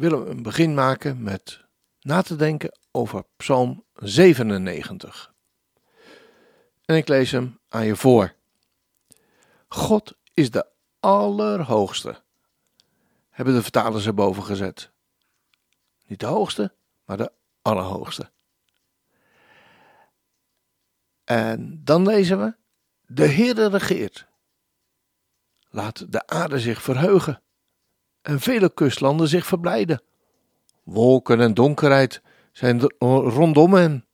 willen we een begin maken met na te denken over Psalm 97. En ik lees hem aan je voor. God is de Allerhoogste, hebben de vertalers erboven gezet. Niet de hoogste, maar de Allerhoogste. En dan lezen we: De Heere regeert. Laat de aarde zich verheugen en vele kustlanden zich verblijden. Wolken en donkerheid zijn rondom hem.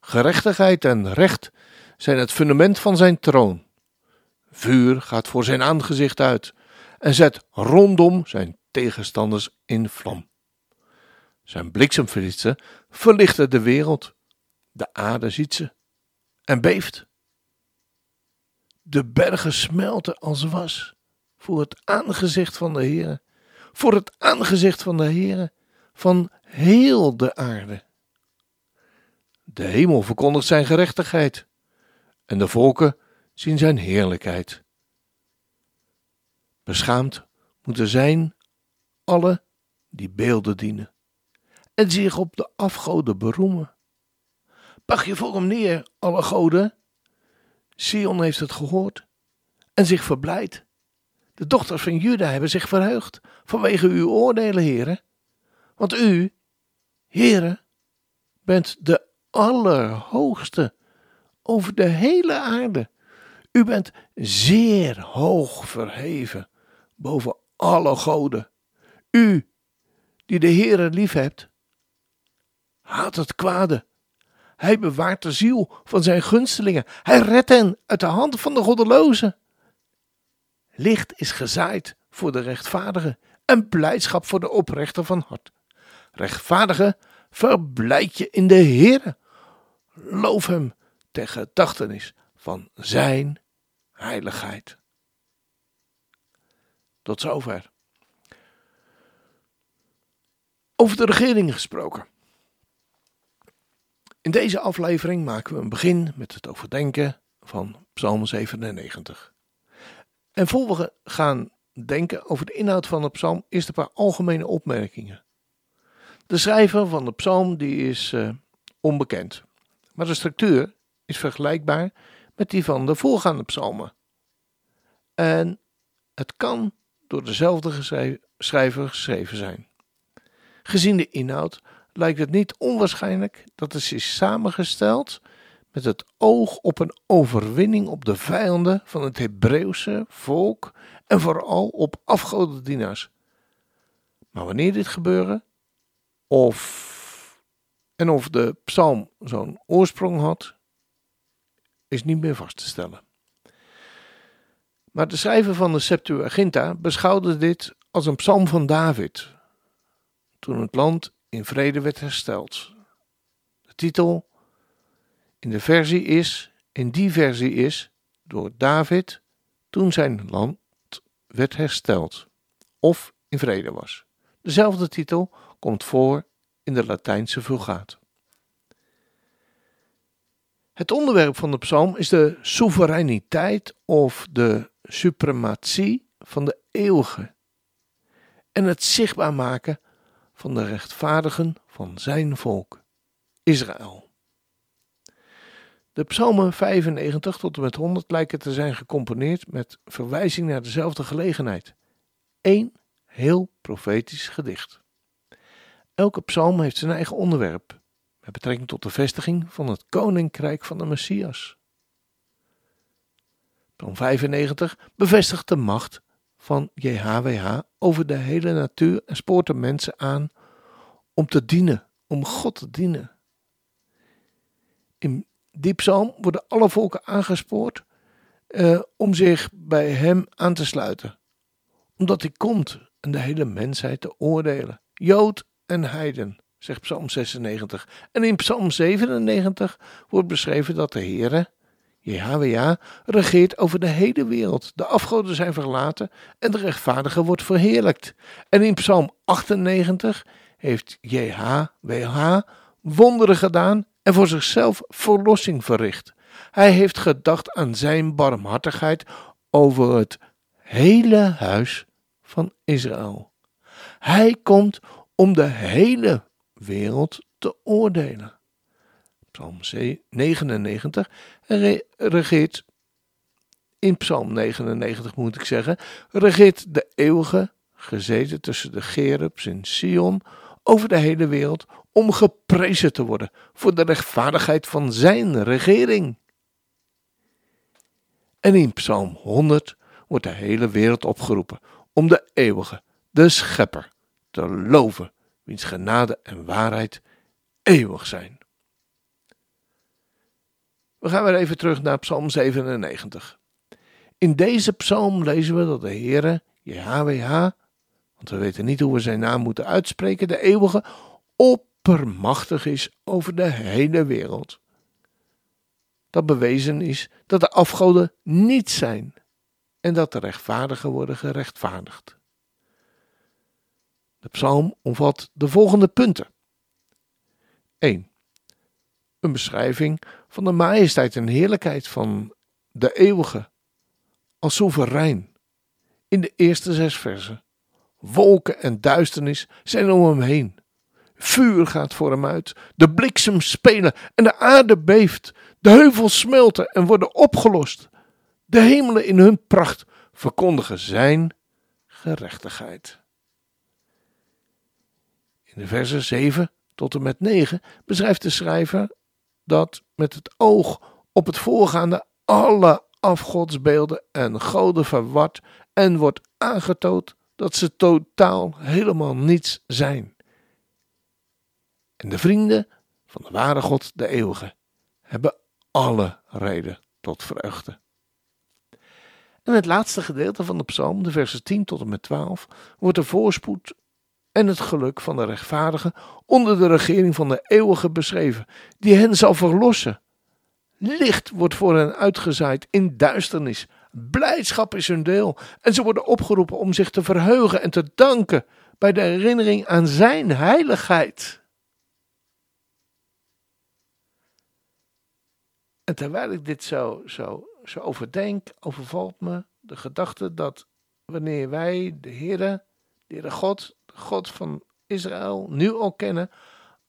Gerechtigheid en recht zijn het fundament van zijn troon. Vuur gaat voor zijn aangezicht uit en zet rondom zijn tegenstanders in vlam. Zijn bliksemflitsen verlichten de wereld. De aarde ziet ze en beeft. De bergen smelten als was voor het aangezicht van de Heer, voor het aangezicht van de Heer van heel de aarde. De hemel verkondigt zijn gerechtigheid en de volken zien zijn heerlijkheid. Beschaamd moeten zijn alle die beelden dienen en zich op de afgoden beroemen. Pag je voor hem neer, alle goden. Sion heeft het gehoord en zich verblijd. De dochters van Juda hebben zich verheugd vanwege uw oordelen, heren. Want u, heren, bent de Allerhoogste over de hele aarde. U bent zeer hoog verheven boven alle goden. U, die de Heere lief hebt, haat het kwade. Hij bewaart de ziel van zijn gunstelingen. Hij redt hen uit de hand van de goddelozen. Licht is gezaaid voor de rechtvaardigen en blijdschap voor de oprechter van hart. Rechtvaardige, verblijd je in de Heere. Loof hem ter gedachtenis van zijn heiligheid. Tot zover. Over de regering gesproken. In deze aflevering maken we een begin met het overdenken van Psalm 97. En voor we gaan denken over de inhoud van de psalm, eerst een paar algemene opmerkingen. De schrijver van de psalm die is uh, onbekend, maar de structuur is vergelijkbaar met die van de voorgaande psalmen. En het kan door dezelfde schrijver geschreven zijn. Gezien de inhoud lijkt het niet onwaarschijnlijk dat het is samengesteld met het oog op een overwinning op de vijanden van het Hebreeuwse volk en vooral op afgodendienaars. Maar wanneer dit gebeurde, of en of de psalm zo'n oorsprong had, is niet meer vast te stellen. Maar de schrijver van de Septuaginta beschouwde dit als een psalm van David, toen het land in vrede werd hersteld. De titel in de versie is, in die versie is, door David toen zijn land werd hersteld of in vrede was. Dezelfde titel komt voor in de Latijnse Vulgaat. Het onderwerp van de psalm is de soevereiniteit of de suprematie van de eeuwige en het zichtbaar maken van de rechtvaardigen van zijn volk, Israël. De psalmen 95 tot en met 100 lijken te zijn gecomponeerd met verwijzing naar dezelfde gelegenheid. Eén heel profetisch gedicht. Elke psalm heeft zijn eigen onderwerp, met betrekking tot de vestiging van het koninkrijk van de Messias. Psalm 95 bevestigt de macht van JHWH over de hele natuur en spoort de mensen aan om te dienen, om God te dienen. In die psalm worden alle volken aangespoord uh, om zich bij hem aan te sluiten. Omdat hij komt en de hele mensheid te oordelen. Jood en heiden, zegt Psalm 96. En in Psalm 97 wordt beschreven dat de Heere, JHWH, regeert over de hele wereld. De afgoden zijn verlaten en de rechtvaardige wordt verheerlijkt. En in Psalm 98 heeft JHWH wonderen gedaan en voor zichzelf verlossing verricht. Hij heeft gedacht aan zijn barmhartigheid over het hele huis van Israël. Hij komt om de hele wereld te oordelen. Psalm 99 regeert, in Psalm 99 moet ik zeggen, regeert de eeuwige gezeten tussen de gerubs in Sion over de hele wereld om geprezen te worden voor de rechtvaardigheid van zijn regering. En in Psalm 100 wordt de hele wereld opgeroepen om de eeuwige, de schepper, te loven, wiens genade en waarheid eeuwig zijn. We gaan weer even terug naar Psalm 97. In deze psalm lezen we dat de Heere, JHWH, want we weten niet hoe we zijn naam moeten uitspreken, de eeuwige, oppermachtig is over de hele wereld. Dat bewezen is dat de afgoden niet zijn en dat de rechtvaardigen worden gerechtvaardigd. De psalm omvat de volgende punten. 1. Een beschrijving van de majesteit en heerlijkheid van de eeuwige als soeverein. In de eerste zes versen. Wolken en duisternis zijn om hem heen. Vuur gaat voor hem uit, de bliksem spelen en de aarde beeft. De heuvels smelten en worden opgelost. De hemelen in hun pracht verkondigen zijn gerechtigheid. In de versen 7 tot en met 9 beschrijft de schrijver dat met het oog op het voorgaande alle afgodsbeelden en goden verward en wordt aangetoond dat ze totaal helemaal niets zijn. En de vrienden van de ware God, de eeuwige, hebben alle reden tot vreugde. En het laatste gedeelte van de psalm, de versen 10 tot en met 12, wordt de voorspoed en het geluk van de rechtvaardigen onder de regering van de eeuwige beschreven, die hen zal verlossen. Licht wordt voor hen uitgezaaid in duisternis. Blijdschap is hun deel en ze worden opgeroepen om zich te verheugen en te danken bij de herinnering aan zijn heiligheid. En terwijl ik dit zo, zo, zo overdenk, overvalt me de gedachte dat wanneer wij de Heere, de Heere God, de God van Israël, nu al kennen,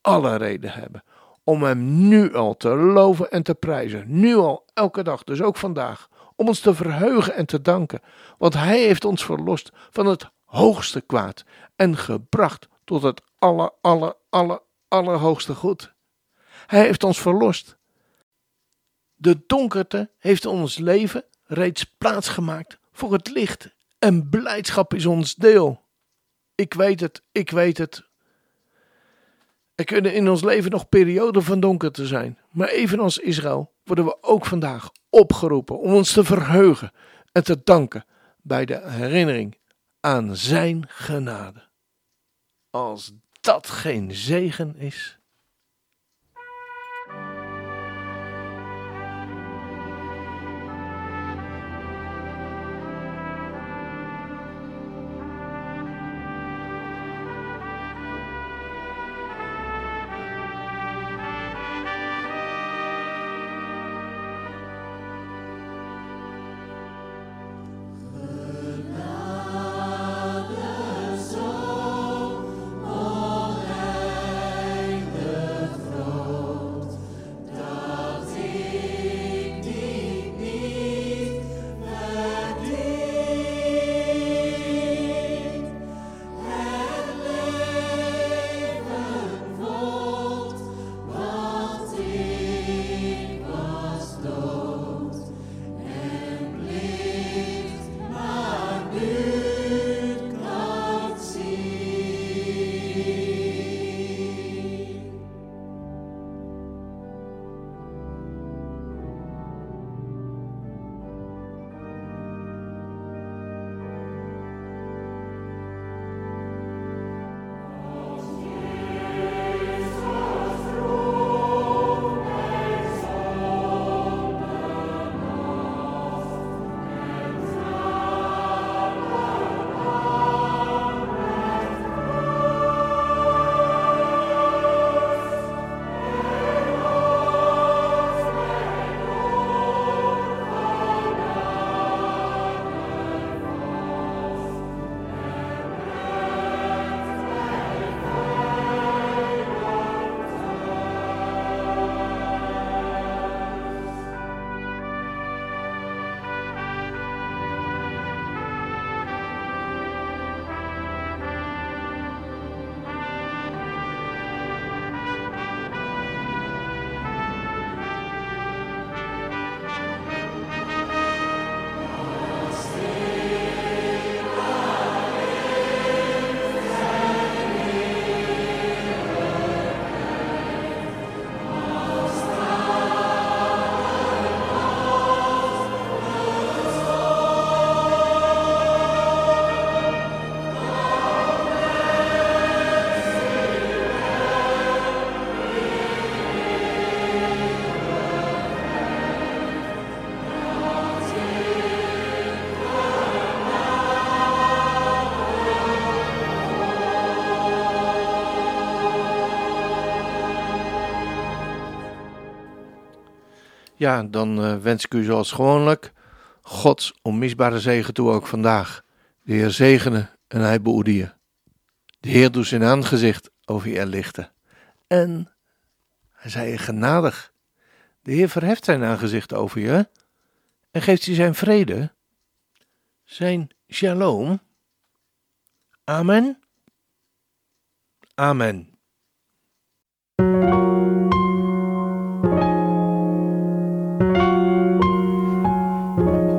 alle reden hebben om Hem nu al te loven en te prijzen. Nu al, elke dag, dus ook vandaag. Om ons te verheugen en te danken. Want Hij heeft ons verlost van het hoogste kwaad en gebracht tot het aller, aller, aller, allerhoogste goed. Hij heeft ons verlost de donkerte heeft ons leven reeds plaatsgemaakt voor het licht en blijdschap is ons deel. Ik weet het, ik weet het. Er kunnen in ons leven nog perioden van donkerte zijn, maar evenals Israël worden we ook vandaag opgeroepen om ons te verheugen en te danken bij de herinnering aan Zijn genade. Als dat geen zegen is. Ja, dan uh, wens ik u zoals gewoonlijk Gods onmisbare zegen toe ook vandaag. De Heer zegene en hij behoede je. De Heer doet zijn aangezicht over je lichten. En hij zei je genadig. De Heer verheft zijn aangezicht over je en geeft je zijn vrede, zijn shalom. Amen. Amen.